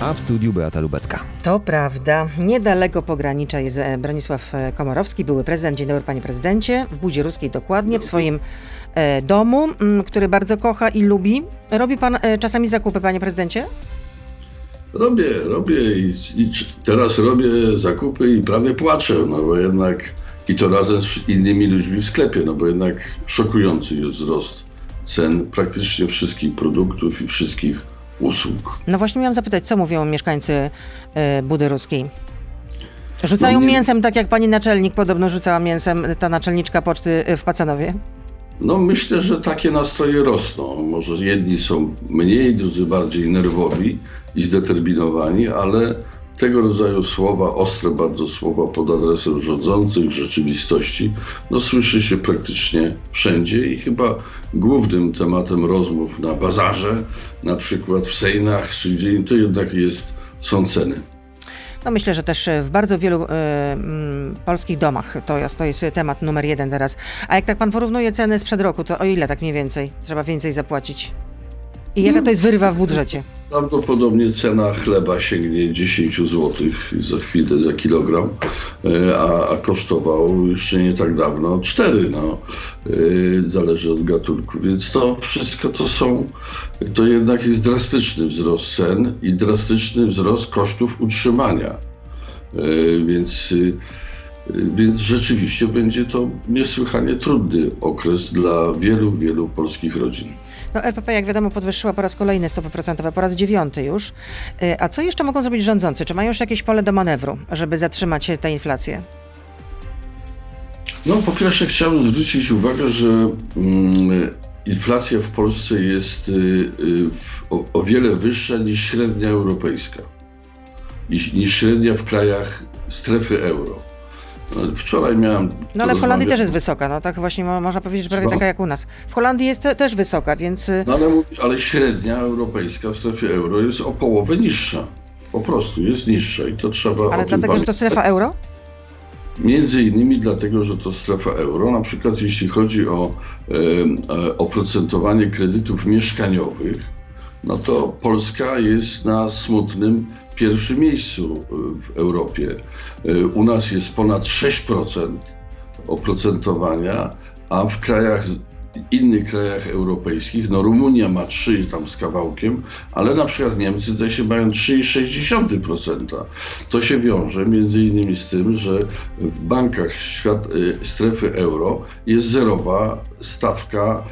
A w studiu Beata Lubecka. To prawda. Niedaleko pogranicza jest e, Bronisław e, Komorowski, były prezydent. Dzień dobry panie prezydencie. W Budzie Ruskiej dokładnie, w swoim e, domu, m, który bardzo kocha i lubi. Robi pan e, czasami zakupy, panie prezydencie? Robię, robię i, i teraz robię zakupy i prawie płaczę, no bo jednak i to razem z innymi ludźmi w sklepie, no bo jednak szokujący jest wzrost cen praktycznie wszystkich produktów i wszystkich usług. No właśnie miałam zapytać, co mówią mieszkańcy e, Budy Ruskiej? Rzucają No nie- mięsem, tak jak pani naczelnik podobno rzucała mięsem, ta naczelniczka poczty e, w Pacanowie. No myślę, że takie nastroje rosną. Może jedni są mniej, drudzy bardziej nerwowi i zdeterminowani, ale tego rodzaju słowa, ostre bardzo słowa pod adresem rządzących, rzeczywistości, no słyszy się praktycznie wszędzie i chyba głównym tematem rozmów na bazarze, na przykład w Sejnach czy gdzie to jednak jest, są ceny. No myślę, że też w bardzo wielu mm, polskich domach to jest, to jest temat numer jeden teraz. A jak tak pan porównuje ceny sprzed roku, to o ile tak mniej więcej trzeba więcej zapłacić? I jaka to jest wyrywa w budżecie? Prawdopodobnie cena chleba sięgnie 10 zł za chwilę, za kilogram, e, a, a kosztował jeszcze nie tak dawno 4, no, e, zależy od gatunku. Więc to wszystko to są, to jednak jest drastyczny wzrost cen i drastyczny wzrost kosztów utrzymania. E, Więc, więc rzeczywiście będzie to niesłychanie trudny okres dla wielu, wielu polskich rodzin. No LPP, jak wiadomo, podwyższyła po raz kolejny stopy procentowe, po raz dziewiąty już. E, A co jeszcze mogą zrobić rządzący? Czy mają już jakieś pole do manewru, żeby zatrzymać tę inflację? No, po pierwsze chciałbym zwrócić uwagę, że mm, inflacja w Polsce jest y, y, o, o wiele wyższa niż średnia europejska, niż, niż średnia w krajach strefy euro. No, Wczoraj miałem. No ale w Holandii też jest wysoka, no tak właśnie mo- można powiedzieć, że prawie Co? taka jak u nas. W Holandii jest te, też wysoka, więc y, No, ale, ale średnia europejska w strefie euro jest o połowę niższa. Po prostu jest niższa i to trzeba ale dlatego, że to pamiętać. strefa euro? Między innymi dlatego, że to strefa euro, na przykład jeśli chodzi o e, oprocentowanie kredytów mieszkaniowych, no to Polska jest na smutnym pierwszym miejscu e, w Europie. E, U nas jest ponad 6% oprocentowania, a w krajach innych krajach europejskich, no Rumunia ma 3 tam z kawałkiem, ale na przykład Niemcy zdaje się mają 3,6%. To się wiąże między innymi z tym, że w bankach świat, y, strefy euro jest zerowa stawka,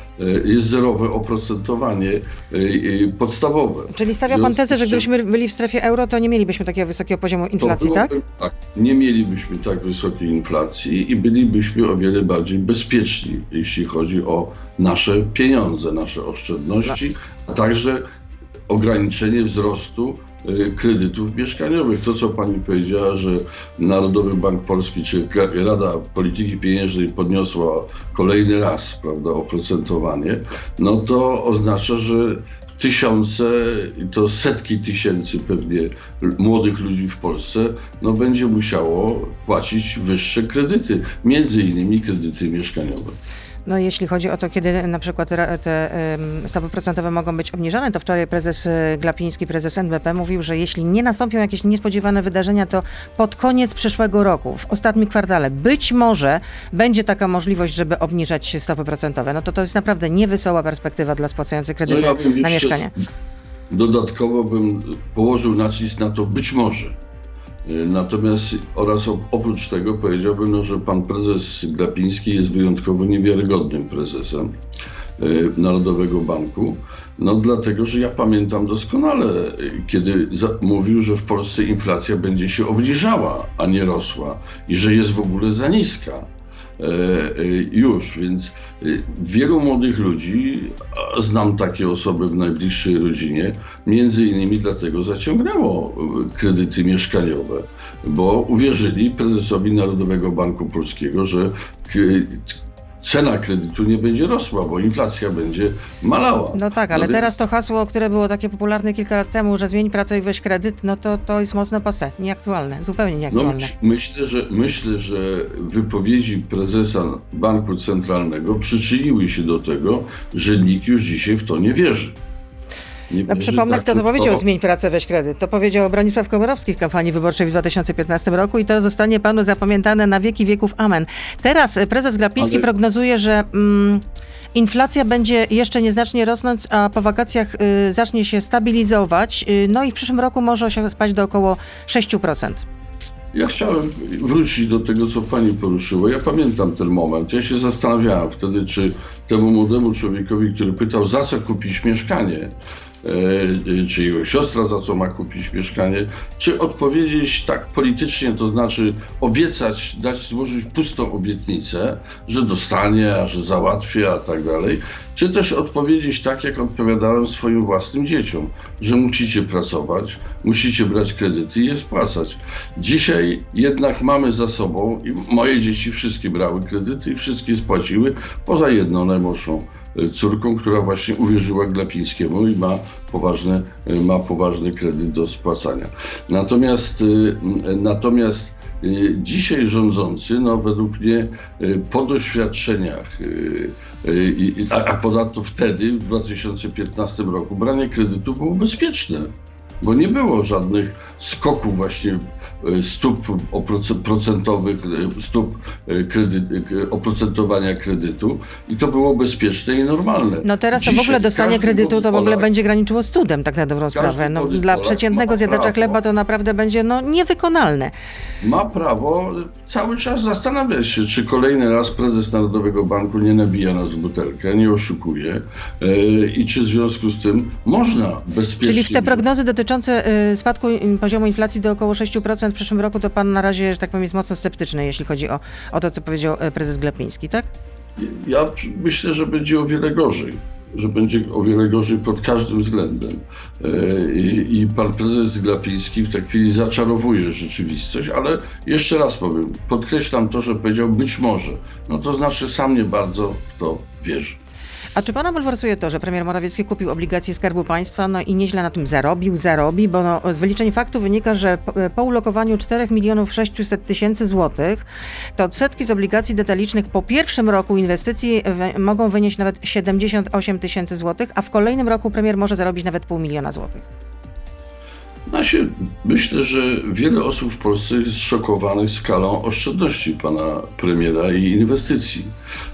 jest zerowe oprocentowanie y, y, podstawowe. Czyli stawia pan tezę, że gdybyśmy byli w strefie euro, to nie mielibyśmy takiego wysokiego poziomu inflacji, to tak? byłoby- tak? Nie mielibyśmy tak wysokiej inflacji i bylibyśmy o wiele bardziej bezpieczni, jeśli chodzi o nasze pieniądze, nasze oszczędności, a także ograniczenie wzrostu y, kredytów mieszkaniowych. To, co pani powiedziała, że Narodowy Bank Polski czy Rada Polityki Pieniężnej podniosła kolejny raz prawda, oprocentowanie, no to oznacza, że tysiące, to setki tysięcy pewnie młodych ludzi w Polsce, no będzie musiało płacić wyższe kredyty, między innymi kredyty mieszkaniowe. No jeśli chodzi o to, kiedy na przykład te stopy procentowe mogą być obniżane, to wczoraj prezes e, Glapiński, prezes NBP mówił, że jeśli nie nastąpią jakieś niespodziewane wydarzenia, to pod koniec przyszłego roku, w ostatnim kwartale, być może będzie taka możliwość, żeby obniżać stopy procentowe. No to to jest naprawdę niewesoła perspektywa dla spłacających kredyty No ja na mieszkanie. Dodatkowo bym położył nacisk na to być może. Y, Natomiast oraz op- oprócz tego powiedziałbym, no, że pan prezes Glapiński jest wyjątkowo niewiarygodnym prezesem y, Narodowego Banku. No dlatego, że ja pamiętam doskonale, y, kiedy mówił, że w Polsce inflacja będzie się obniżała, a nie rosła i że jest w ogóle za niska. E, e, już, więc e, wielu młodych ludzi, znam takie osoby w najbliższej rodzinie, między innymi dlatego zaciągnęło kredyty mieszkaniowe, bo uwierzyli prezesowi Narodowego Banku Polskiego, że cena kredytu nie będzie rosła, bo inflacja będzie malała. No tak, ale więc- teraz to hasło, które było takie popularne kilka lat temu, że zmień pracę i weź kredyt, no to to jest mocno passe, nieaktualne, zupełnie No, nieaktualne. myśl- myślę, że, myślę, że wypowiedzi prezesa Banku Centralnego przyczyniły się do tego, że nikt już dzisiaj w to nie wierzy. Nie No przypomnę, tak kto to powiedział zmień pracę, weź kredyt. To powiedział Bronisław Komorowski w kampanii wyborczej w 2015 roku i to zostanie panu zapamiętane na wieki wieków. Amen. Teraz e, prezes Glapiński Ale- prognozuje, że mm, inflacja będzie jeszcze nieznacznie rosnąć, a po wakacjach y, zacznie się stabilizować. Y, no i w przyszłym roku może się spaść do około 6%. Ja chciałem wrócić do tego, co pani poruszyła. Ja pamiętam ten moment. Ja się zastanawiałem wtedy, czy temu młodemu człowiekowi, który pytał, za co kupić mieszkanie, czy jego siostra za co ma kupić mieszkanie, czy odpowiedzieć tak politycznie, to znaczy obiecać, dać złożyć pustą obietnicę, że dostanie, a że załatwi, a tak dalej, czy też odpowiedzieć tak, jak odpowiadałem swoim własnym dzieciom, że musicie pracować, musicie brać kredyty i je spłacać. Dzisiaj jednak mamy za sobą, i moje dzieci wszystkie brały kredyty i wszystkie spłaciły, poza jedną najmłodszą córką, która właśnie uwierzyła Glapińskiemu i ma poważny, ma poważny kredyt do spłacania. Natomiast, y, natomiast y, dzisiaj rządzący, no według mnie y, po doświadczeniach, a, a ponadto wtedy, w 2015 roku, branie kredytu było bezpieczne bo nie było żadnych skoków właśnie e, stóp procentowych, e, stóp e, kredyt, oprocentowania kredytu i to było bezpieczne i normalne. No teraz to w Dzisiaj ogóle dostanie kredytu to w ogóle Polak- będzie graniczyło z cudem, tak na dobrą sprawę. No, dla przeciętnego zjadacza prawo. chleba to naprawdę będzie no, niewykonalne. ma prawo cały czas zastanawiać się, czy kolejny raz prezes Narodowego Banku nie nabija nas w butelkę, nie oszukuje e, i czy w związku z tym można bezpiecznie... Czyli w te prognozy dotyczące y, spadku y, poziomu inflacji do około 6% w przyszłym roku, to pan na razie, że tak powiem, jest mocno sceptyczny, jeśli chodzi o, o to, co powiedział y, prezes Glapiński, tak? Ja myślę, że będzie o wiele gorzej. Że będzie o wiele gorzej pod każdym względem. E, I, I pan prezes Glapiński w tej chwili zaczarowuje rzeczywistość, ale jeszcze raz powiem, podkreślam to, że powiedział być może. No to znaczy sam nie bardzo w to wierzę. A czy pana bulwersuje to, że premier Morawiecki kupił obligacje Skarbu Państwa no i nieźle na tym zarobił, zarobi, bo no, z wyliczeń faktu wynika, że po, ulokowaniu 4 milionów 600 tysięcy złotych, to odsetki z obligacji detalicznych po pierwszym roku inwestycji mogą wynieść nawet 78 tysięcy złotych, a w kolejnym roku premier może zarobić nawet pół miliona złotych. Się, myślę, że wiele osób w Polsce jest zszokowanych skalą oszczędności pana premiera i inwestycji.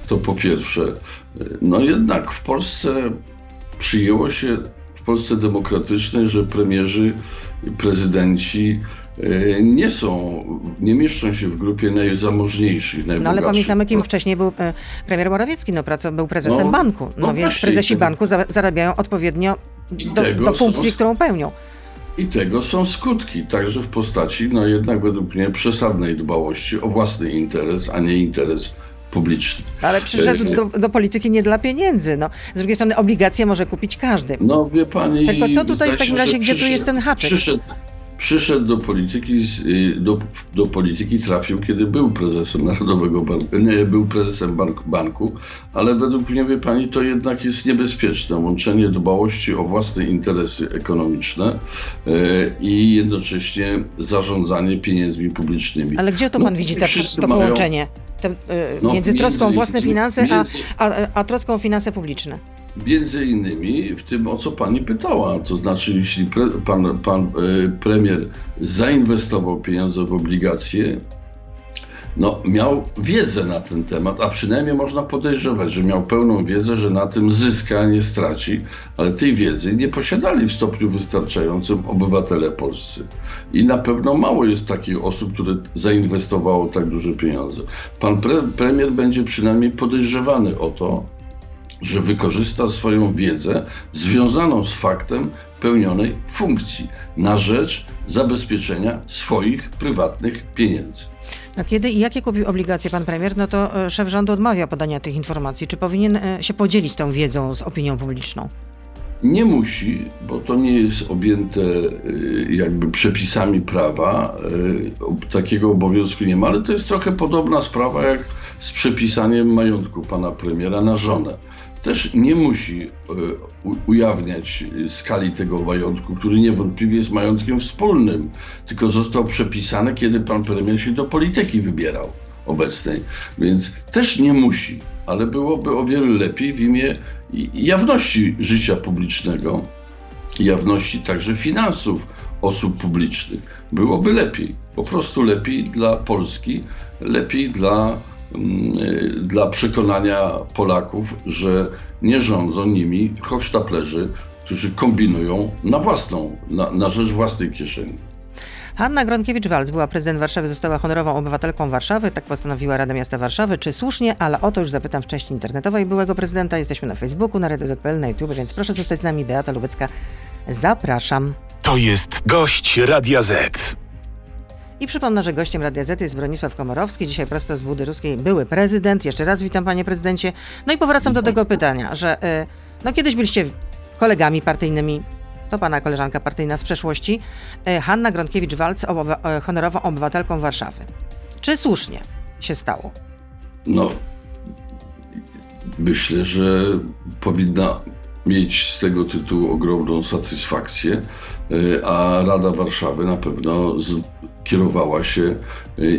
To po pierwsze. No jednak w Polsce przyjęło się, w Polsce demokratycznej, że premierzy, prezydenci e, nie są, nie mieszczą się w grupie najzamożniejszych, najbogatszych. No ale pamiętamy, kim wcześniej był e, premier Morawiecki, no praco, był prezesem No, banku, no, no więc prezesi tego- banku za, zarabiają odpowiednio do, do funkcji, są- którą pełnią. I tego są skutki, także w postaci, no jednak według mnie, przesadnej dbałości o własny interes, a nie interes publiczny. Ale przyszedł E, do, do polityki nie dla pieniędzy. No. Z drugiej strony obligacje może kupić każdy. No wie pani. Tylko co tutaj w takim razie, gdzie tu jest ten haczyk? Przyszedł, przyszedł do polityki, y, do, do polityki trafił, kiedy był prezesem Narodowego Banku, nie, był prezesem bank, banku, ale według mnie, wie pani, to jednak jest niebezpieczne łączenie dbałości o własne interesy ekonomiczne y, i jednocześnie zarządzanie pieniędzmi publicznymi. Ale gdzie to No, pan widzi nie ta, wszyscy to mają- połączenie te, y, No, między troską o własne finanse, między- a, a, a troską o finanse publiczne? Między innymi w tym, o co pani pytała, to znaczy, jeśli pre, pan, pan e, premier zainwestował pieniądze w obligacje, no, miał wiedzę na ten temat, a przynajmniej można podejrzewać, że miał pełną wiedzę, że na tym zyska, a nie straci, ale tej wiedzy nie posiadali w stopniu wystarczającym obywatele polscy. I na pewno mało jest takich osób, które zainwestowało tak duże pieniądze. Pan pre, premier będzie przynajmniej podejrzewany o to, że wykorzysta swoją wiedzę związaną z faktem pełnionej funkcji na rzecz zabezpieczenia swoich prywatnych pieniędzy. No kiedy i jakie kupił obligacje pan premier, no to e, szef rządu odmawia podania tych informacji. Czy powinien e, się podzielić tą wiedzą z opinią publiczną? Nie musi, bo to nie jest objęte y, jakby przepisami prawa, y, takiego obowiązku nie ma, ale to jest trochę podobna sprawa jak z przepisaniem majątku pana premiera na żonę. Też nie musi y, ujawniać skali tego majątku, który niewątpliwie jest majątkiem wspólnym, tylko został przepisany, kiedy pan premier się do polityki wybierał obecnej. Więc też nie musi, ale byłoby o wiele lepiej w imię jawności życia publicznego, jawności także finansów osób publicznych. Byłoby lepiej, po prostu lepiej dla Polski, lepiej dla, mm, dla przekonania Polaków, że nie rządzą nimi hochsztaplerzy, którzy kombinują na własną, na, na rzecz własnej kieszeni. Hanna Gronkiewicz-Walc była prezydent Warszawy, została honorową obywatelką Warszawy, tak postanowiła Rada Miasta Warszawy. Czy słusznie? Ale o to już zapytam w części internetowej byłego prezydenta. Jesteśmy na Facebooku, na Radio ZPL, na YouTube, więc proszę zostać z nami. Beata Lubecka, zapraszam. To jest gość Radia Z. I przypomnę, że gościem Radia Z jest Bronisław Komorowski, dzisiaj prosto z Budy Ruskiej, były prezydent. Jeszcze raz witam panie prezydencie. No i powracam do tego pytania, że y, no kiedyś byliście kolegami partyjnymi, to pana koleżanka partyjna z przeszłości, y, Hanna Gronkiewicz-Walc, obywa- y, honorową obywatelką Warszawy. Czy słusznie się stało? No, myślę, że powinna mieć z tego tytułu ogromną satysfakcję, y, a Rada Warszawy na pewno kierowała się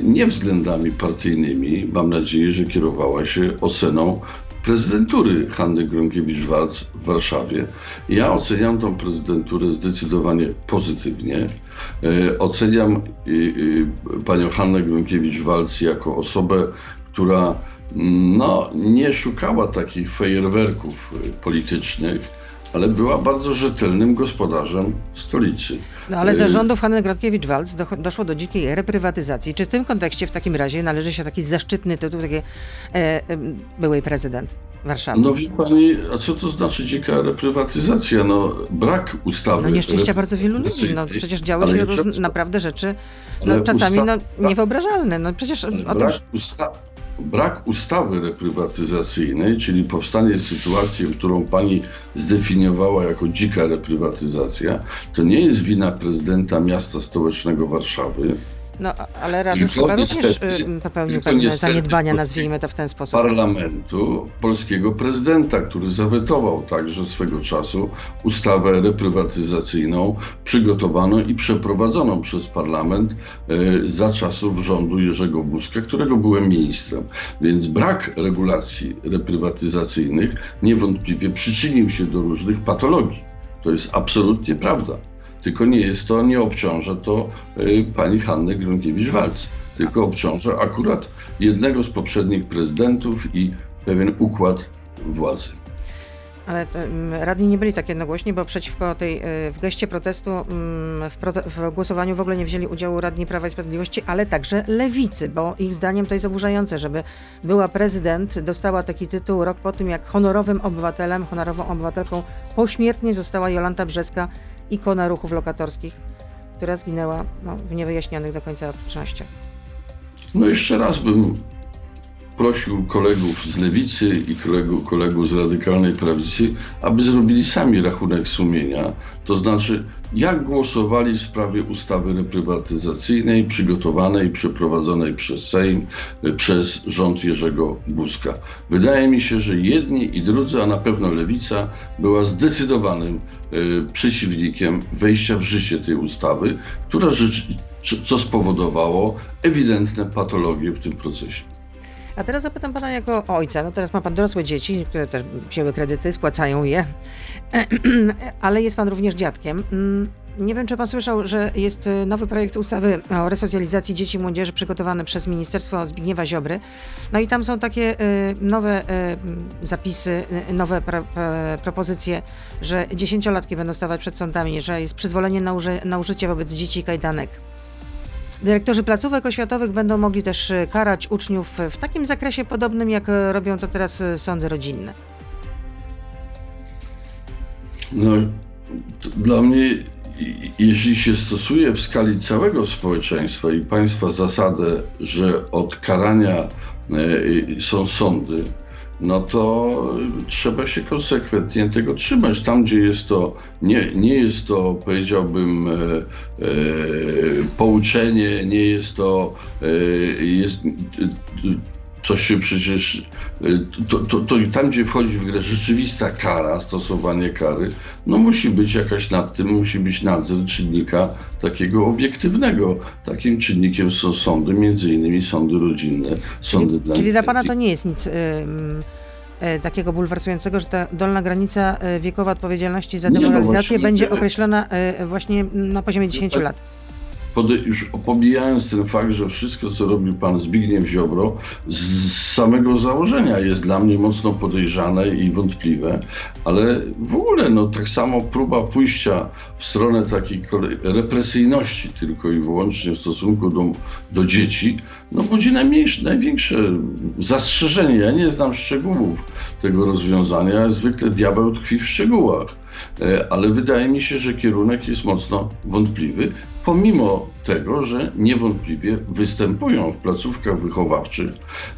nie względami partyjnymi, mam nadzieję, że kierowała się oceną prezydentury Hanny Gronkiewicz-Walc w Warszawie. Ja oceniam tą prezydenturę zdecydowanie pozytywnie. Y, Oceniam y, y, panią Hannę Gronkiewicz-Walc jako osobę, która no, nie szukała takich fajerwerków y, politycznych, ale była bardzo rzetelnym gospodarzem stolicy. No ale za Y, rządów Hanny Gronkiewicz-Walc do, doszło do dzikiej reprywatyzacji. Czy w tym kontekście w takim razie należy się taki zaszczytny tytuł takie, e, e, byłej prezydent Warszawy? No wie pani, a co to znaczy dzika reprywatyzacja? No brak ustawy. No nieszczęścia bardzo wielu ludzi. No przecież działy się róż, naprawdę rzeczy no, czasami no, niewyobrażalne. No przecież Ale otóż Brak, usta- brak ustawy reprywatyzacyjnej, czyli powstanie sytuacji, którą pani zdefiniowała jako dzika reprywatyzacja, to nie jest wina prezydenta miasta stołecznego Warszawy, no, ale Radusz chyba również y, popełnił pewne zaniedbania, nazwijmy to w ten sposób. parlamentu polskiego prezydenta, który zawetował także swego czasu ustawę reprywatyzacyjną przygotowaną i przeprowadzoną przez parlament e, za czasów rządu Jerzego Buzka, którego byłem ministrem. Więc brak regulacji reprywatyzacyjnych niewątpliwie przyczynił się do różnych patologii. To jest absolutnie prawda. Tylko nie jest to, nie obciąża to e, pani Hanny Gronkiewicz-Walc, tylko obciąża akurat jednego z poprzednich prezydentów i pewien układ władzy. Ale um, radni nie byli tak jednogłośni, bo przeciwko tej, y, w geście protestu mm, w, w głosowaniu w ogóle nie wzięli udziału radni Prawa i Sprawiedliwości, ale także lewicy, bo ich zdaniem to jest oburzające, żeby była prezydent, dostała taki tytuł rok po tym, jak honorowym obywatelem, honorową obywatelką pośmiertnie została Jolanta Brzeska, ikona ruchów lokatorskich, która zginęła no, w niewyjaśnionych do końca okolicznościach. No jeszcze raz bym prosił kolegów z lewicy i kolegów, kolegów z radykalnej prawicy, aby zrobili sami rachunek sumienia, to znaczy jak głosowali w sprawie ustawy reprywatyzacyjnej przygotowanej i przeprowadzonej przez Sejm, y, przez rząd Jerzego Buzka. Wydaje mi się, że jedni i drudzy, a na pewno lewica, była zdecydowanym y, przeciwnikiem wejścia w życie tej ustawy, która rzecz, co spowodowało ewidentne patologie w tym procesie. A teraz zapytam pana jako ojca. No teraz ma pan dorosłe dzieci, które też wzięły kredyty, spłacają je, ale jest pan również dziadkiem. Mm, Nie wiem, czy pan słyszał, że jest y, nowy projekt ustawy o resocjalizacji dzieci i młodzieży przygotowany przez Ministerstwo Zbigniewa Ziobry. No i tam są takie y, nowe y, zapisy, nowe pro, propozycje, że dziesięciolatki będą stawać przed sądami, że jest przyzwolenie na, uży, na użycie wobec dzieci kajdanek. Dyrektorzy placówek oświatowych będą mogli też y, karać uczniów w takim zakresie podobnym, jak y, robią to teraz y, sądy rodzinne. No, dla mnie, jeśli się stosuje w skali całego społeczeństwa i państwa zasadę, że od karania e, są sądy, no to trzeba się konsekwentnie tego trzymać. Tam, gdzie jest to, nie, nie jest to, powiedziałbym, e, e, pouczenie, nie jest to, e, jest, to się przecież, e, to, to, to tam, gdzie wchodzi w grę rzeczywista kara, stosowanie kary, no musi być jakaś nad tym, musi być nadzór czynnika takiego obiektywnego. Takim czynnikiem są sądy, między innymi sądy rodzinne, sądy Czyli, dla czyli dla pana to nie jest nic e, takiego bulwersującego, że ta dolna granica e, wiekowa odpowiedzialności za Nie, no demoralizację właśnie, będzie określona e, właśnie na poziomie 10 tak. lat. Już pomijając ten fakt, że wszystko, co robi pan Zbigniew Ziobro, z, samego założenia jest dla mnie mocno podejrzane i wątpliwe, ale w ogóle no, tak samo próba pójścia w stronę takiej represyjności tylko i wyłącznie w stosunku do, do dzieci, no budzi najmniejsze, największe zastrzeżenie. Ja nie znam szczegółów tego rozwiązania, zwykle diabeł tkwi w szczegółach. E, ale wydaje mi się, że kierunek jest mocno wątpliwy, pomimo tego, że niewątpliwie występują w placówkach wychowawczych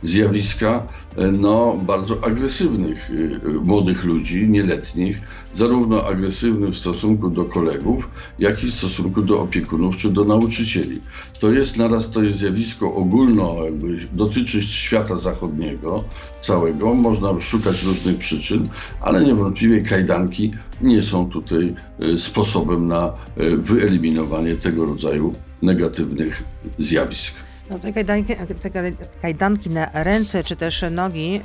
zjawiska e, no, bardzo agresywnych e, młodych ludzi, nieletnich, zarówno agresywnych w stosunku do kolegów, jak i w stosunku do opiekunów czy do nauczycieli. To jest naraz to jest zjawisko ogólno, jakby dotyczy świata zachodniego całego, można szukać różnych przyczyn, ale niewątpliwie kajdanki nie są tutaj e, sposobem na wyeliminowanie tego rodzaju negatywnych zjawisk. No, te, kajdanki, te kaj- kajdanki na ręce czy też nogi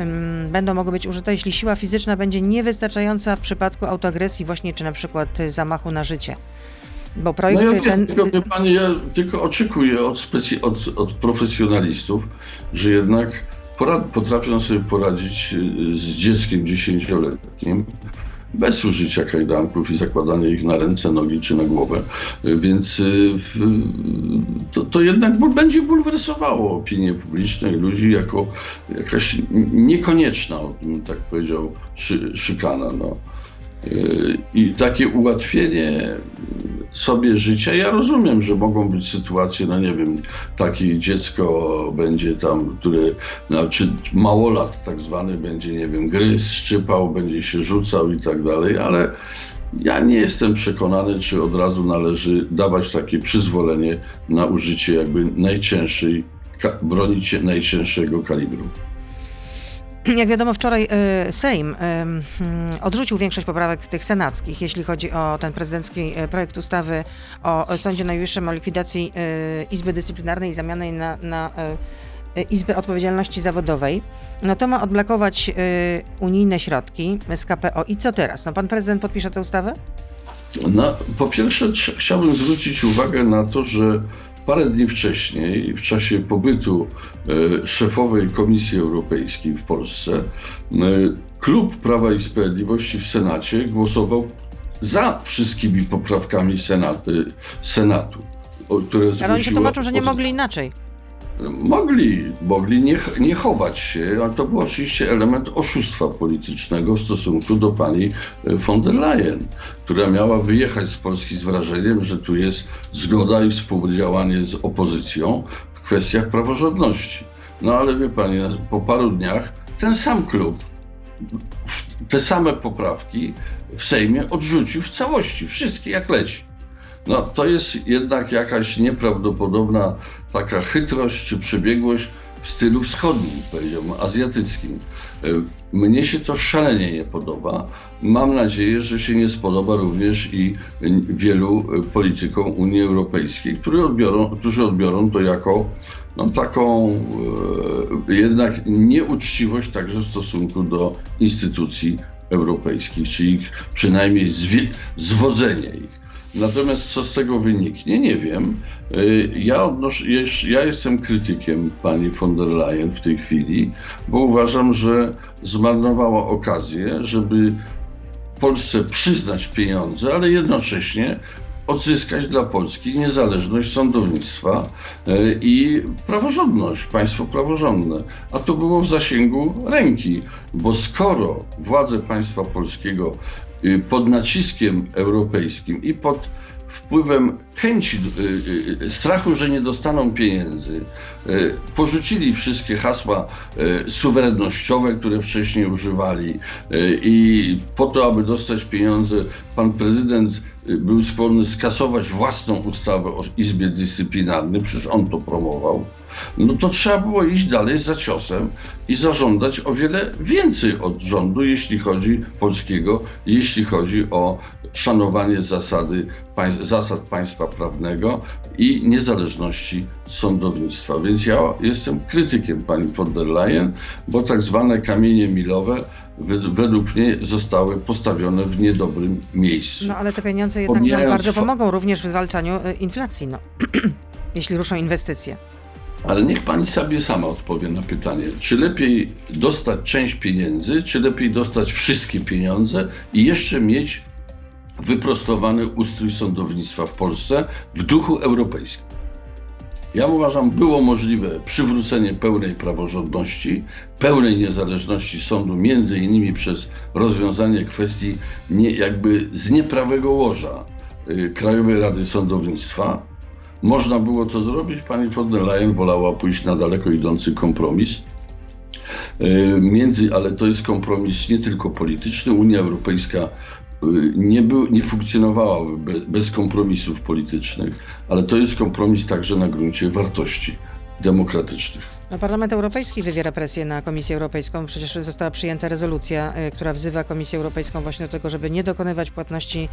y, będą mogły być użyte, jeśli siła fizyczna będzie niewystarczająca w przypadku autoagresji właśnie, czy na przykład zamachu na życie. Bo projekt No ja ten... tylko, wie pani, ja tylko oczekuję od, specy- od, od profesjonalistów, że jednak porad- potrafią sobie poradzić y, z dzieckiem dziesięcioletnim bez użycia kajdanków i zakładania ich na ręce, nogi czy na głowę. Więc y, to, to jednak będzie bulwersowało opinię publiczną i ludzi jako jakaś niekonieczna, tak powiedział, szy, szykana. No. Y, I takie ułatwienie sobie życia. Ja rozumiem, że mogą być sytuacje, no nie wiem, takie dziecko będzie tam, które, znaczy małolat tak zwany, będzie, nie wiem, gryz, szczypał, będzie się rzucał i tak dalej, ale ja nie jestem przekonany, czy od razu należy dawać takie przyzwolenie na użycie jakby najcięższej, broni najcięższego kalibru. Jak wiadomo, wczoraj e, Sejm e, mm, odrzucił większość poprawek tych senackich, jeśli chodzi o ten prezydencki e, projekt ustawy o Sądzie Najwyższym, o likwidacji Izby Dyscyplinarnej i na, na Odpowiedzialności Zawodowej. No to ma odblokować unijne środki z KPO. I co teraz? No pan prezydent podpisze tę ustawę? No, po pierwsze, chciałbym zwrócić uwagę na to, że parę dni wcześniej, w czasie pobytu e, szefowej Komisji Europejskiej w Polsce, e, klub Prawa i Sprawiedliwości w Senacie głosował za wszystkimi poprawkami Senaty, Senatu. Które Ale oni się tłumaczą, że nie mogli inaczej. Mogli, mogli nie, nie chować się, a to był oczywiście element oszustwa politycznego w stosunku do pani e, von der Leyen, która miała wyjechać z Polski z wrażeniem, że tu jest zgoda i współdziałanie z opozycją w kwestiach praworządności. No ale wie pani, po paru dniach ten sam klub te same poprawki w Sejmie odrzucił w całości, wszystkie jak leci. No, to jest jednak jakaś nieprawdopodobna taka chytrość czy przebiegłość w stylu wschodnim, powiedziałbym, azjatyckim. E, Mnie się to szalenie nie podoba. Mam nadzieję, że się nie spodoba również i wielu e, politykom Unii Europejskiej, którzy odbiorą, którzy odbiorą to jako no, taką e, jednak nieuczciwość także w stosunku do instytucji europejskich, czy ich przynajmniej zwodzenie ich. Natomiast co z tego wyniknie, nie wiem. Y, Ja, odnoszę, ja jestem krytykiem pani von der Leyen w tej chwili, bo uważam, że zmarnowała okazję, żeby Polsce przyznać pieniądze, ale jednocześnie odzyskać dla Polski niezależność sądownictwa y, i praworządność, państwo praworządne. A to było w zasięgu ręki, bo skoro władze państwa polskiego pod naciskiem europejskim i pod wpływem chęci, y, y, strachu, że nie dostaną pieniędzy, y, porzucili wszystkie hasła y, suwerennościowe, które wcześniej używali y, i po to, aby dostać pieniądze, pan prezydent y, był skłonny skasować własną ustawę o Izbie Dyscyplinarnej, przecież on to promował, no to trzeba było iść dalej za ciosem i zażądać o wiele więcej od rządu, jeśli chodzi polskiego, jeśli chodzi o szanowanie zasady, zasad państwa prawnego i niezależności sądownictwa. Więc ja jestem krytykiem pani von der Leyen, bo tak zwane kamienie milowe według mnie zostały postawione w niedobrym miejscu. No ale te pieniądze jednak nam bardzo pomogą również w zwalczaniu e, inflacji, no. jeśli ruszą inwestycje. Ale niech pani sobie sama odpowie na pytanie, czy lepiej dostać część pieniędzy, czy lepiej dostać wszystkie pieniądze i jeszcze mieć wyprostowany ustrój sądownictwa w Polsce w duchu europejskim. Ja uważam, było możliwe przywrócenie pełnej praworządności, pełnej niezależności sądu, między innymi przez rozwiązanie kwestii nie, jakby z nieprawego łoża y, Krajowej Rady Sądownictwa. Można było to zrobić, pani von der Leyen wolała pójść na daleko idący kompromis. Y, między, ale to jest kompromis nie tylko polityczny. Unia Europejska nie, był, nie funkcjonowałaby bez, bez kompromisów politycznych, ale to jest kompromis także na gruncie wartości demokratycznych. No, Parlament Europejski wywiera presję na Komisję Europejską. Przecież została przyjęta rezolucja, y, która wzywa Komisję Europejską właśnie do tego, żeby nie dokonywać płatności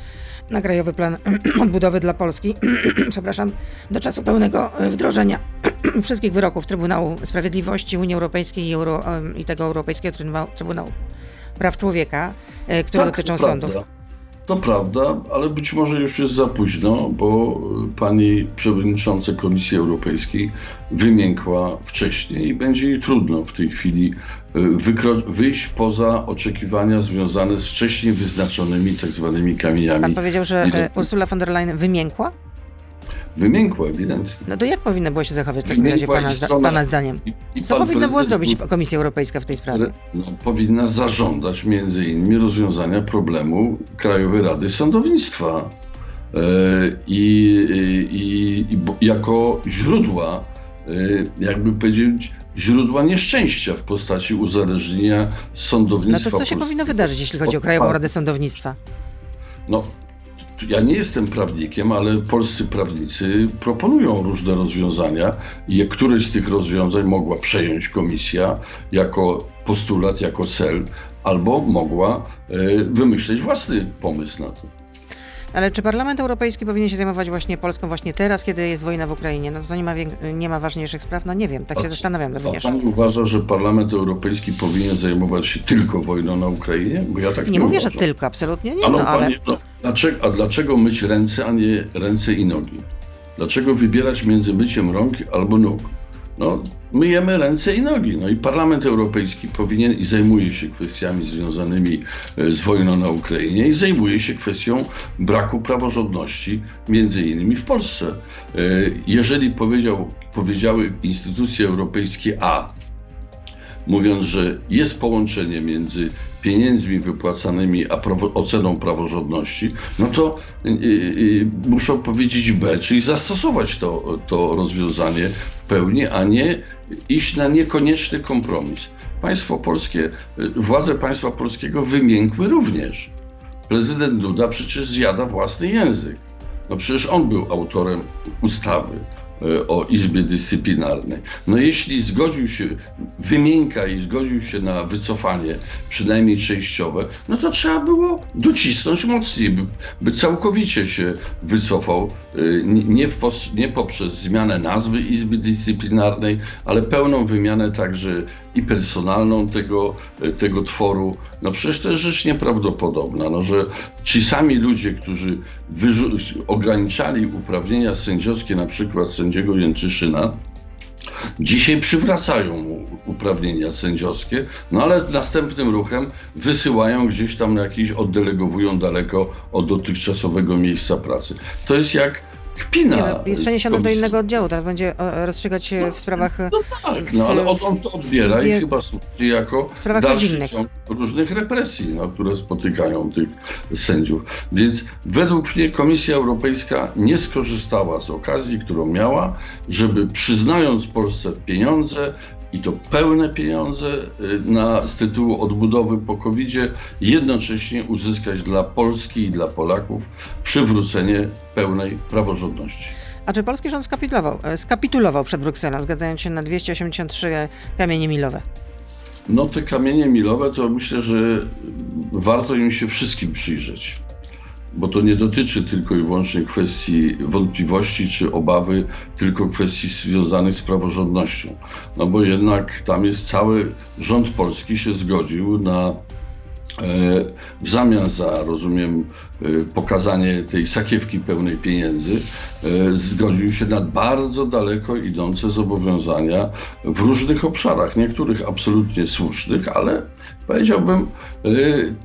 na Krajowy Plan Odbudowy dla Polski, przepraszam, do czasu pełnego y, wdrożenia wszystkich wyroków Trybunału Sprawiedliwości Unii Europejskiej i, Euro, i tego Europejskiego Trybunału Praw Człowieka, które tak, dotyczą sądów. To prawda, ale być może już jest za późno, bo pani przewodnicząca Komisji Europejskiej wymiękła wcześniej i będzie jej trudno w tej chwili e, wyjść poza oczekiwania związane z wcześniej wyznaczonymi tak zwanymi kamieniami. Pan powiedział, że e, Ursula von der Leyen wymiękła? Wymiękła ewidentnie. No to jak powinna było się zachować w takim razie pana, strona, pana zdaniem? Co powinna była zrobić Komisja Europejska w tej sprawie? No, powinna zażądać między innymi rozwiązania problemu Krajowej Rady Sądownictwa. E, I, i, i jako źródła, e, jakby powiedzieć, źródła nieszczęścia w postaci uzależnienia sądownictwa. No to co się powinno wydarzyć, jeśli chodzi o Krajową Radę Sądownictwa? No, ja nie jestem prawnikiem, ale polscy prawnicy proponują różne rozwiązania i któreś z tych rozwiązań mogła przejąć komisja jako postulat, jako cel, albo mogła e, wymyśleć własny pomysł na to. Ale czy Parlament Europejski powinien się zajmować właśnie Polską właśnie teraz, kiedy jest wojna w Ukrainie? No to nie ma, nie ma ważniejszych spraw? No nie wiem, tak się a, zastanawiam również. A pani uważa, że Parlament Europejski powinien zajmować się tylko wojną na Ukrainie? Bo ja tak nie, nie mówię, uważam. że tylko, absolutnie nie. no, ale... no, dlaczego, a dlaczego myć ręce, a nie ręce i nogi? Dlaczego wybierać między myciem rąk albo nóg? No, myjemy ręce i nogi. No i Parlament Europejski powinien i zajmuje się kwestiami związanymi e, z wojną na Ukrainie i zajmuje się kwestią braku praworządności, między innymi w Polsce. E, jeżeli powiedział, powiedziały instytucje europejskie A, mówiąc, że jest połączenie między pieniędzmi wypłacanymi a prawo, oceną praworządności, no to y, y, muszą powiedzieć B, czyli zastosować to, to rozwiązanie w pełni, a nie iść na niekonieczny kompromis. Państwo polskie, y, władze państwa polskiego wymiękły również. Prezydent Duda przecież zjada własny język. No przecież on był autorem ustawy o Izbie Dyscyplinarnej. No jeśli zgodził się, wymienka i zgodził się na wycofanie, przynajmniej częściowe, no to trzeba było docisnąć mocniej, by, by całkowicie się wycofał, e, nie, w, nie poprzez zmianę nazwy Izby Dyscyplinarnej, ale pełną wymianę także i personalną tego, e, tego tworu. No przecież to jest rzecz nieprawdopodobna, no, że ci sami ludzie, którzy ograniczali uprawnienia sędziowskie, na przykład sędziego Jęczyszyna, Dzisiaj przywracają mu uprawnienia sędziowskie, no ale następnym ruchem wysyłają gdzieś tam jakieś, oddelegowują daleko od dotychczasowego miejsca pracy. To jest jak kpina. Nie, no, jest przeniesiony do innego oddziału, teraz będzie rozstrzygać się no, w sprawach... No tak, no ale on, on to odbiera i chyba służy jako dalszy ciąg różnych represji, no, które spotykają tych sędziów. Więc według mnie Komisja Europejska nie skorzystała z okazji, którą miała, żeby przyznając Polsce pieniądze, i to pełne pieniądze y, na, z tytułu odbudowy po covid jednocześnie uzyskać dla Polski i dla Polaków przywrócenie pełnej praworządności. A czy polski rząd skapitulował, e, skapitulował przed Brukselą, zgadzając się na 283 kamienie milowe? No te kamienie milowe to myślę, że warto im się wszystkim przyjrzeć bo to nie dotyczy tylko i wyłącznie kwestii wątpliwości czy obawy, tylko kwestii związanych z praworządnością. No bo jednak tam jest cały rząd polski się zgodził na E, w zamian za, rozumiem, e, pokazanie tej sakiewki pełnej pieniędzy, e, zgodził się na bardzo daleko idące zobowiązania w różnych obszarach, niektórych absolutnie słusznych, ale powiedziałbym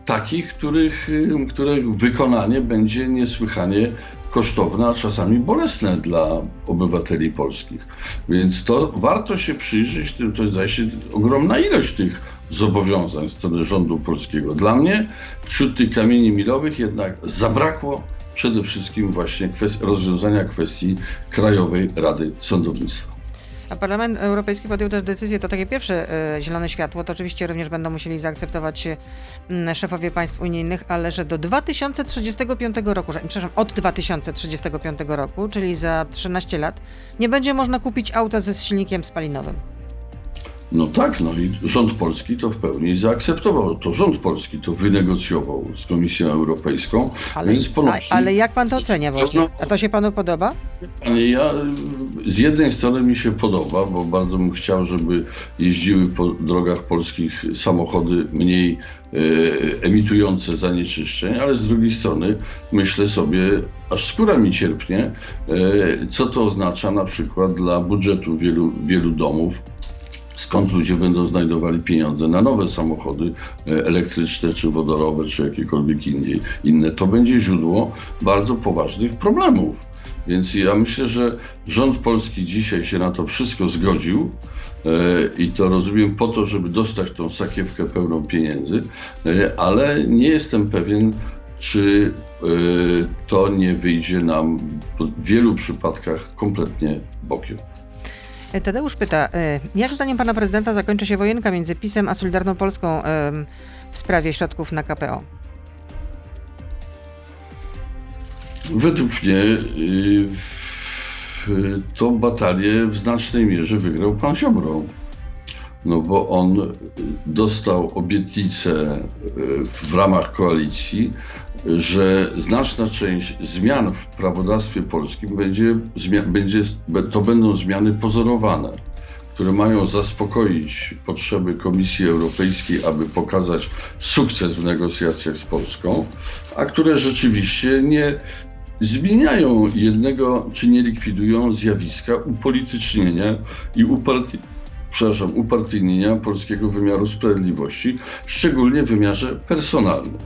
takich, których, których wykonanie będzie niesłychanie kosztowne, a czasami bolesne dla obywateli polskich. Więc to warto się przyjrzeć, to jest się ogromna ilość tych zobowiązań strony rządu polskiego. Dla mnie wśród tych kamieni milowych jednak zabrakło przede wszystkim właśnie kwestii, rozwiązania kwestii Krajowej Rady Sądownictwa. A Parlament Europejski podjął też decyzję, to takie pierwsze y, zielone światło, to oczywiście również będą musieli zaakceptować y, szefowie państw unijnych, ale że do 2035 roku, że, przepraszam, od 2035 roku, czyli za 13 lat, nie będzie można kupić auta ze silnikiem spalinowym. No tak, no i rząd polski to w pełni zaakceptował. To rząd polski to wynegocjował z Komisją Europejską, ale, więc ponosi... Ale jak pan to ocenia właśnie? A to się panu podoba? Ja z jednej strony mi się podoba, bo bardzo bym chciał, żeby jeździły po drogach polskich samochody mniej e, emitujące zanieczyszczeń, ale z drugiej strony myślę sobie, aż skóra mi cierpnie, e, co to oznacza na przykład dla budżetu wielu, wielu domów, skąd ludzie będą znajdowali pieniądze na nowe samochody e, elektryczne, czy wodorowe, czy jakiekolwiek inne. To będzie źródło bardzo poważnych problemów. Więc ja myślę, że rząd polski dzisiaj się na to wszystko zgodził e, i to rozumiem po to, żeby dostać tą sakiewkę pełną pieniędzy, e, ale nie jestem pewien, czy to nie wyjdzie nam w wielu przypadkach kompletnie bokiem. Tadeusz pyta, e, jak zdaniem pana prezydenta zakończy się wojenka między PiSem a Solidarną Polską w sprawie środków na KPO? Według mnie y, tą batalię w znacznej mierze wygrał pan Ziobro. No bo on dostał obietnicę y, w ramach koalicji, że znaczna część zmian w prawodawstwie polskim będzie, będzie, to będą zmiany pozorowane, które mają zaspokoić potrzeby Komisji Europejskiej, aby pokazać sukces w negocjacjach z Polską, a które rzeczywiście nie zmieniają jednego, czy nie likwidują zjawiska upolitycznienia i uparty, przepraszam, upartyjnienia polskiego wymiaru sprawiedliwości, szczególnie w wymiarze personalnym.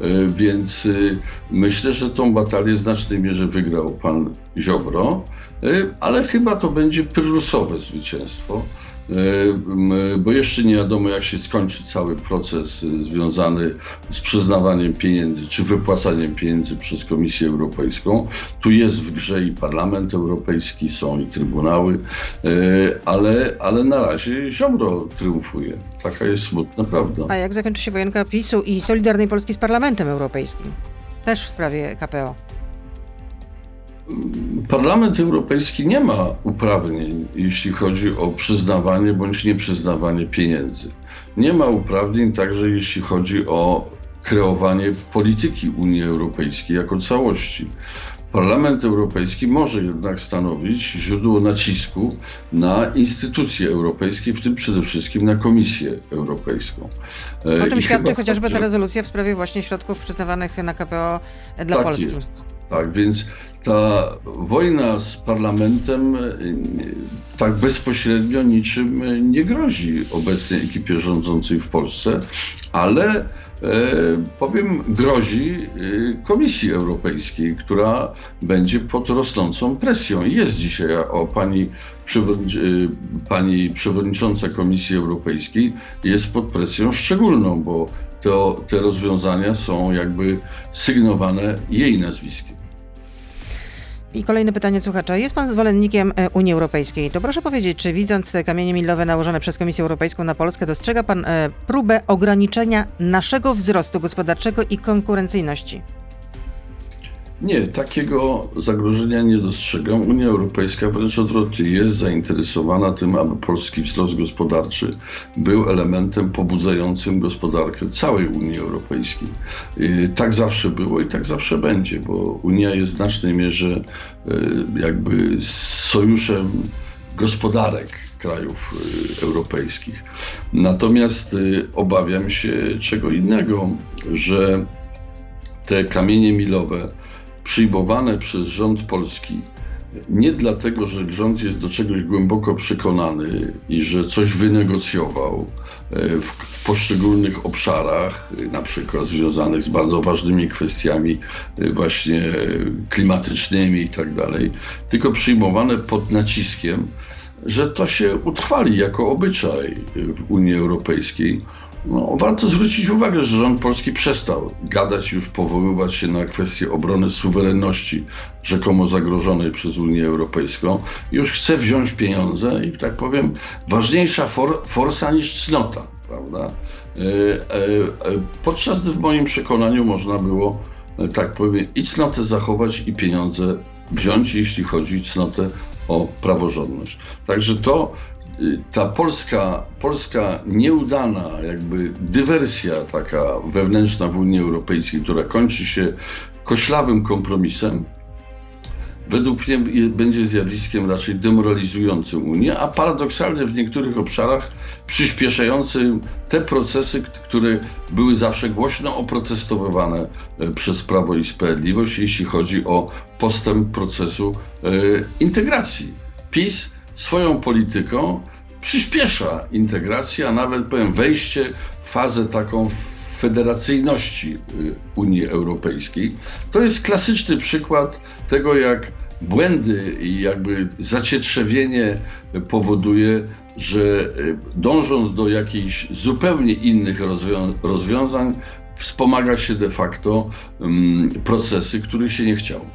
E, więc y, myślę, że tą batalię w znacznej mierze wygrał pan Ziobro, e, ale chyba to będzie prylusowe zwycięstwo. E, bo jeszcze nie wiadomo, jak się skończy cały proces y, związany z przyznawaniem pieniędzy czy wypłacaniem pieniędzy przez Komisję Europejską. Tu jest w grze i Parlament Europejski, są i trybunały, e, ale, ale na razie Ziobro triumfuje. Taka jest smutna prawda. A jak zakończy się wojenka PiSu i Solidarnej Polski z Parlamentem Europejskim? Też w sprawie KPO. Parlament Europejski nie ma uprawnień, jeśli chodzi o przyznawanie bądź nieprzyznawanie pieniędzy. Nie ma uprawnień także, jeśli chodzi o kreowanie polityki Unii Europejskiej jako całości. Parlament Europejski może jednak stanowić źródło nacisku na instytucje europejskie, w tym przede wszystkim na Komisję Europejską. O czym I świadczy chociażby ta rezolucja w sprawie właśnie środków przyznawanych na KPO dla tak Polski. Jest. Tak, więc ta wojna z parlamentem e, tak bezpośrednio niczym nie grozi obecnej ekipie rządzącej w Polsce, ale e, powiem, grozi Komisji Europejskiej, która będzie pod rosnącą presją. Jest dzisiaj o pani, pani przewodnicząca Komisji Europejskiej jest pod presją szczególną, bo to, te rozwiązania są jakby sygnowane jej nazwiskiem. I kolejne pytanie słuchacza. Jest pan zwolennikiem e, Unii Europejskiej. To proszę powiedzieć, czy widząc te kamienie milowe nałożone przez Komisję Europejską na Polskę, dostrzega pan e, próbę ograniczenia naszego wzrostu gospodarczego i konkurencyjności? Nie, takiego zagrożenia nie dostrzegam. Unia Europejska wręcz odwrotnie jest zainteresowana tym, aby polski wzrost gospodarczy był elementem pobudzającym gospodarkę całej Unii Europejskiej. Y, tak zawsze było i tak zawsze będzie, bo Unia jest w znacznej mierze y, jakby sojuszem gospodarek krajów y, europejskich. Natomiast obawiam się czego innego, że te kamienie milowe, przyjmowane przez rząd polski nie dlatego, że rząd jest do czegoś głęboko przekonany i że coś wynegocjował e, w poszczególnych obszarach, na przykład związanych z bardzo ważnymi kwestiami e, właśnie klimatycznymi i tak dalej, tylko przyjmowane pod naciskiem, że to się utrwali jako obyczaj w Unii Europejskiej no, warto zwrócić uwagę, że rząd polski przestał gadać, już powoływać się na kwestię obrony suwerenności rzekomo zagrożonej przez Unię Europejską. Już chce wziąć pieniądze i tak powiem, ważniejsza for, forsa niż cnota, prawda? E, e, e, podczas gdy w moim przekonaniu można było, tak powiem, i cnotę zachować i pieniądze wziąć, jeśli chodzi o cnotę o praworządność. Także to ta polska, polska nieudana jakby dywersja taka wewnętrzna w Unii Europejskiej, która kończy się koślawym kompromisem, według mnie będzie zjawiskiem raczej demoralizującym Unię, a paradoksalnie w niektórych obszarach przyspieszającym te procesy, które były zawsze głośno oprotestowywane e, przez Prawo i Sprawiedliwość, jeśli chodzi o postęp procesu e, integracji. PiS swoją polityką przyspiesza integrację, a nawet powiem wejście w fazę taką federacyjności y, Unii Europejskiej. To jest klasyczny przykład tego, jak błędy i jakby zacietrzewienie powoduje, że y, dążąc do jakichś zupełnie innych rozwią rozwiązań, wspomaga się de facto um, procesy, których się nie chciało.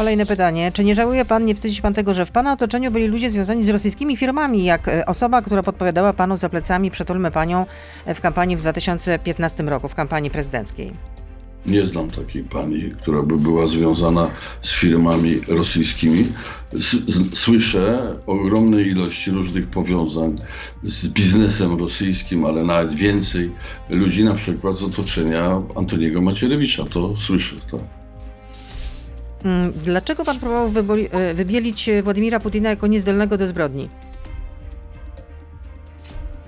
Kolejne pytanie. Czy nie żałuje pan, nie wstydzi pan tego, że w pana otoczeniu byli ludzie związani z rosyjskimi firmami, jak e, osoba, która podpowiadała panu za plecami Przetulmy panią e, w kampanii w 2015 roku, w kampanii prezydenckiej? Nie znam takiej pani, która by była związana z firmami rosyjskimi. Słyszę o ogromnej ilości różnych powiązań z biznesem rosyjskim, ale nawet więcej ludzi na przykład z otoczenia Antoniego Macierewicza. To słyszę, tak. Mm, dlaczego pan próbował e, wybielić Władimira Putina jako niezdolnego do zbrodni?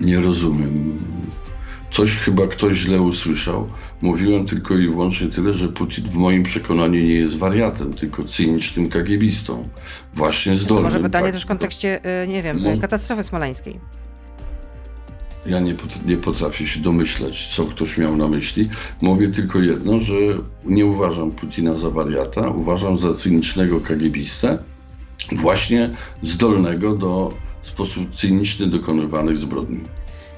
Nie rozumiem. Coś chyba ktoś źle usłyszał. Mówiłem tylko i wyłącznie tyle, że Putin w moim przekonaniu nie jest wariatem, tylko cynicznym kagiebistą. Właśnie zdolnym. To może pytanie tak, też w kontekście, e, nie wiem, no. katastrofy smoleńskiej. Ja nie, nie potrafię się domyśleć, co ktoś miał na myśli. Mówię tylko jedno, że nie uważam Putina za wariata, uważam za cynicznego kagiebistę, właśnie zdolnego do w sposób cyniczny dokonywanych zbrodni.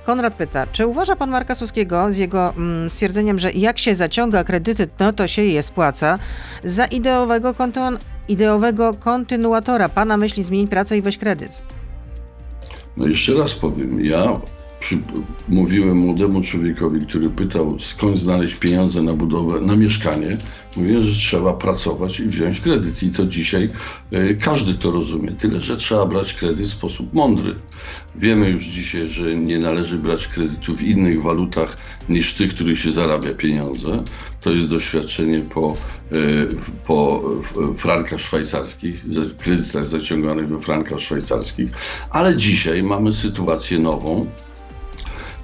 Konrad pyta, czy uważa pan Marka Suskiego z jego mm, stwierdzeniem, że jak się zaciąga kredyty, no to się je spłaca, za ideowego, kontynu ideowego kontynuatora? Pana myśli zmień pracę i weź kredyt. No jeszcze raz powiem, ja mówiłem młodemu człowiekowi, który pytał, skąd znaleźć pieniądze na budowę, na mieszkanie, mówię, że trzeba pracować i wziąć kredyt. I to dzisiaj y, każdy to rozumie. Tyle, że trzeba brać kredyt w sposób mądry. Wiemy już dzisiaj, że nie należy brać kredytu w innych walutach niż tych, których się zarabia pieniądze. To jest doświadczenie po, y, po frankach szwajcarskich, kredytach zaciąganych we frankach szwajcarskich, ale dzisiaj mamy sytuację nową,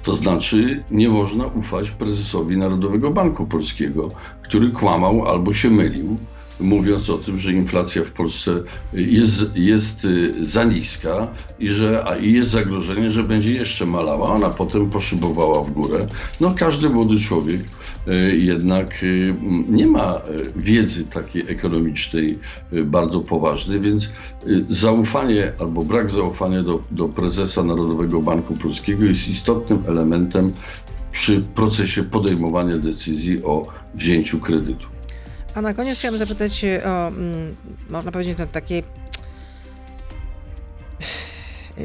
to znaczy nie można ufać prezesowi Narodowego Banku Polskiego, który kłamał albo się mylił mówiąc o tym, że inflacja w Polsce jest, jest y, za niska i że a jest zagrożenie, że będzie jeszcze malała, ona potem poszybowała w górę. No każdy młody człowiek y, jednak y, nie ma wiedzy takiej ekonomicznej bardzo poważnej, więc zaufanie albo brak zaufania do, do prezesa Narodowego Banku Polskiego jest istotnym elementem przy procesie podejmowania decyzji o wzięciu kredytu. A na koniec chciałabym zapytać o, mm, można powiedzieć, no, takiej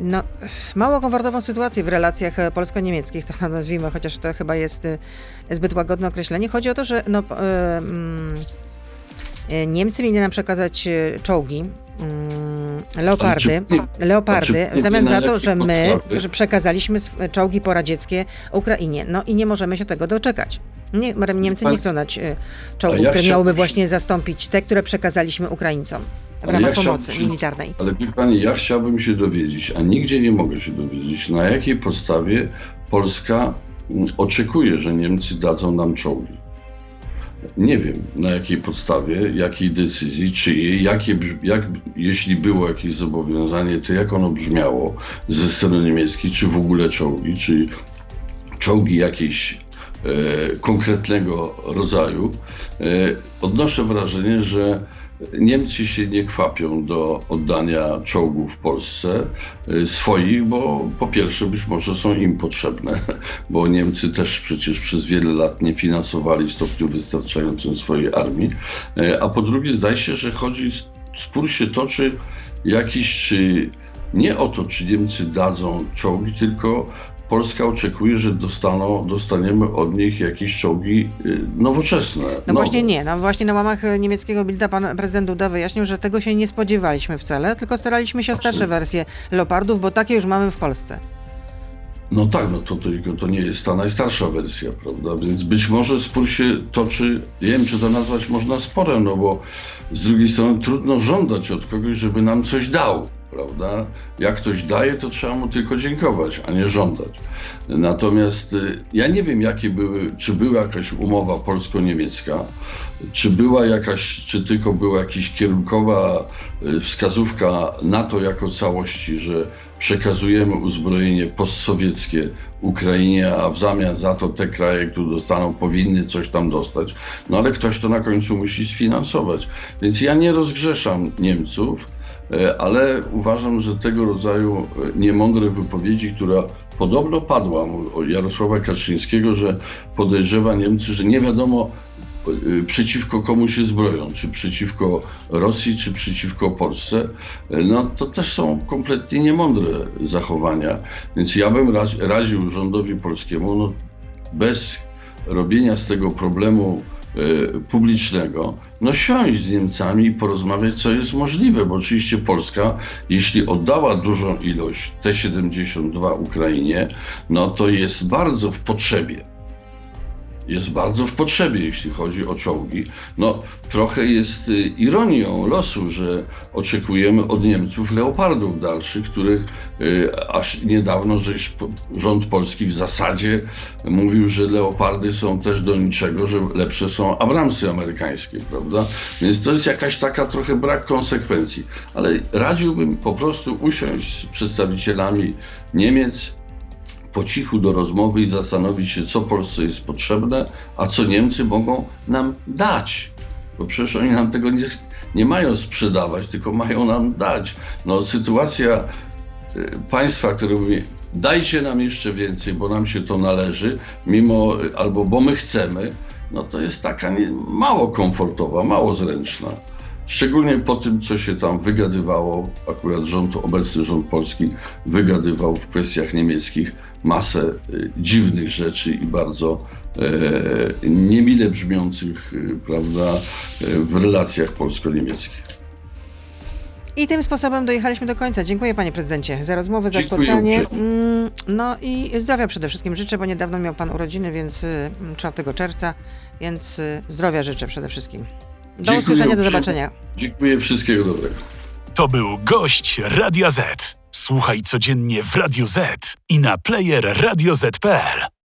no, mało komfortową sytuację w relacjach polsko-niemieckich, tak nazwijmy, chociaż to chyba jest e, zbyt łagodne określenie. Chodzi o to, że no, E, Niemcy mieli nam przekazać e, czołgi, mm, leopardy, leopardy, w zamian za to, że my że przekazaliśmy czołgi poradzieckie Ukrainie. No i nie możemy się tego doczekać. Nie, Niemcy nie chcą dać e, czołgów, ja które chciałbym miałyby właśnie zastąpić te, które przekazaliśmy Ukraińcom w ramach ja chciałbym pomocy się- militarnej. Ale wie pani, ja chciałbym się dowiedzieć, a nigdzie nie mogę się dowiedzieć, na jakiej podstawie Polska mm, oczekuje, że Niemcy dadzą nam czołgi. Nie wiem na jakiej podstawie, jakiej decyzji, czyjej, jakie, jak, jeśli było jakieś zobowiązanie, to jak ono brzmiało ze strony niemieckiej, czy w ogóle czołgi, czy czołgi jakieś e, konkretnego rodzaju. E, odnoszę wrażenie, że Niemcy się nie kwapią do oddania czołgów w Polsce e, swoich, bo po pierwsze być może są im potrzebne, bo Niemcy też przecież przez wiele lat nie finansowali w stopniu wystarczającym swojej armii, E, a po drugie zdaje się, że chodzi, spór się toczy jakiś, czy nie o to, czy Niemcy dadzą czołgi, tylko Polska oczekuje, że dostaną, dostaniemy od nich jakieś czołgi y, nowoczesne. No nowe. właśnie nie. No właśnie na łamach e, niemieckiego Bilda pan prezydent Duda wyjaśnił, że tego się nie spodziewaliśmy wcale, tylko staraliśmy się o starsze wersje Leopardów, bo takie już mamy w Polsce. No tak, no to tylko to nie jest ta najstarsza wersja, prawda? Więc być może spór się toczy, nie wiem czy to nazwać można sporem, no bo z drugiej strony trudno żądać od kogoś, żeby nam coś dał, prawda? Jak ktoś daje, to trzeba mu tylko dziękować, a nie żądać. Natomiast y, ja nie wiem, jakie były, czy była jakaś umowa polsko-niemiecka, czy była jakaś, czy tylko była jakaś kierunkowa y, wskazówka NATO jako całości, że przekazujemy uzbrojenie postsowieckie Ukrainie, a w zamian za to te kraje, które dostaną, powinny coś tam dostać. No ale ktoś to na końcu musi sfinansować. Więc ja nie rozgrzeszam Niemców, ale uważam, że tego rodzaju e, niemądre wypowiedzi, która podobno padła od Jarosława Kaczyńskiego, że podejrzewa Niemcy, że nie wiadomo y, przeciwko komu się zbroją, czy przeciwko Rosji, czy przeciwko Polsce, no to też są kompletnie niemądre zachowania. Więc ja bym radził rządowi polskiemu, no, bez robienia z tego problemu publicznego, no siąść z Niemcami i porozmawiać, co jest możliwe, bo oczywiście Polska, jeśli oddała dużą ilość T-72 Ukrainie, no to jest bardzo w potrzebie jest bardzo w potrzebie, jeśli chodzi o czołgi. No, trochę jest y, ironią losu, że oczekujemy od Niemców leopardów dalszych, których y, aż niedawno żeś, rząd polski w zasadzie mówił, że leopardy są też do niczego, że lepsze są Abramsy amerykańskie, prawda? Więc to jest jakaś taka trochę brak konsekwencji. Ale radziłbym po prostu usiąść z przedstawicielami Niemiec, po cichu do rozmowy i zastanowić się, co Polsce jest potrzebne, a co Niemcy mogą nam dać. Bo przecież oni nam tego nie, nie mają sprzedawać, tylko mają nam dać. No, sytuacja y, państwa, które mówi, dajcie nam jeszcze więcej, bo nam się to należy, mimo, albo bo my chcemy, no to jest taka nie, mało komfortowa, mało zręczna. Szczególnie po tym, co się tam wygadywało, akurat rząd, obecny rząd polski wygadywał w kwestiach niemieckich masę y, dziwnych rzeczy i bardzo e, niemile brzmiących, y, prawda, e, w relacjach polsko-niemieckich. I tym sposobem dojechaliśmy do końca. Dziękuję panie prezydencie za rozmowę, za Dziękuję spotkanie. uprzejmie. Mm, No i zdrowia przede wszystkim życzę, bo niedawno miał pan urodziny, więc y, 4 czerwca, więc y, zdrowia życzę przede wszystkim. Do Dziękuję usłyszenia, do uprzejmie. zobaczenia. Dziękuję, wszystkiego dobrego. To był gość Radia Z. Słuchaj codziennie w Radio Z i na player radioz.pl.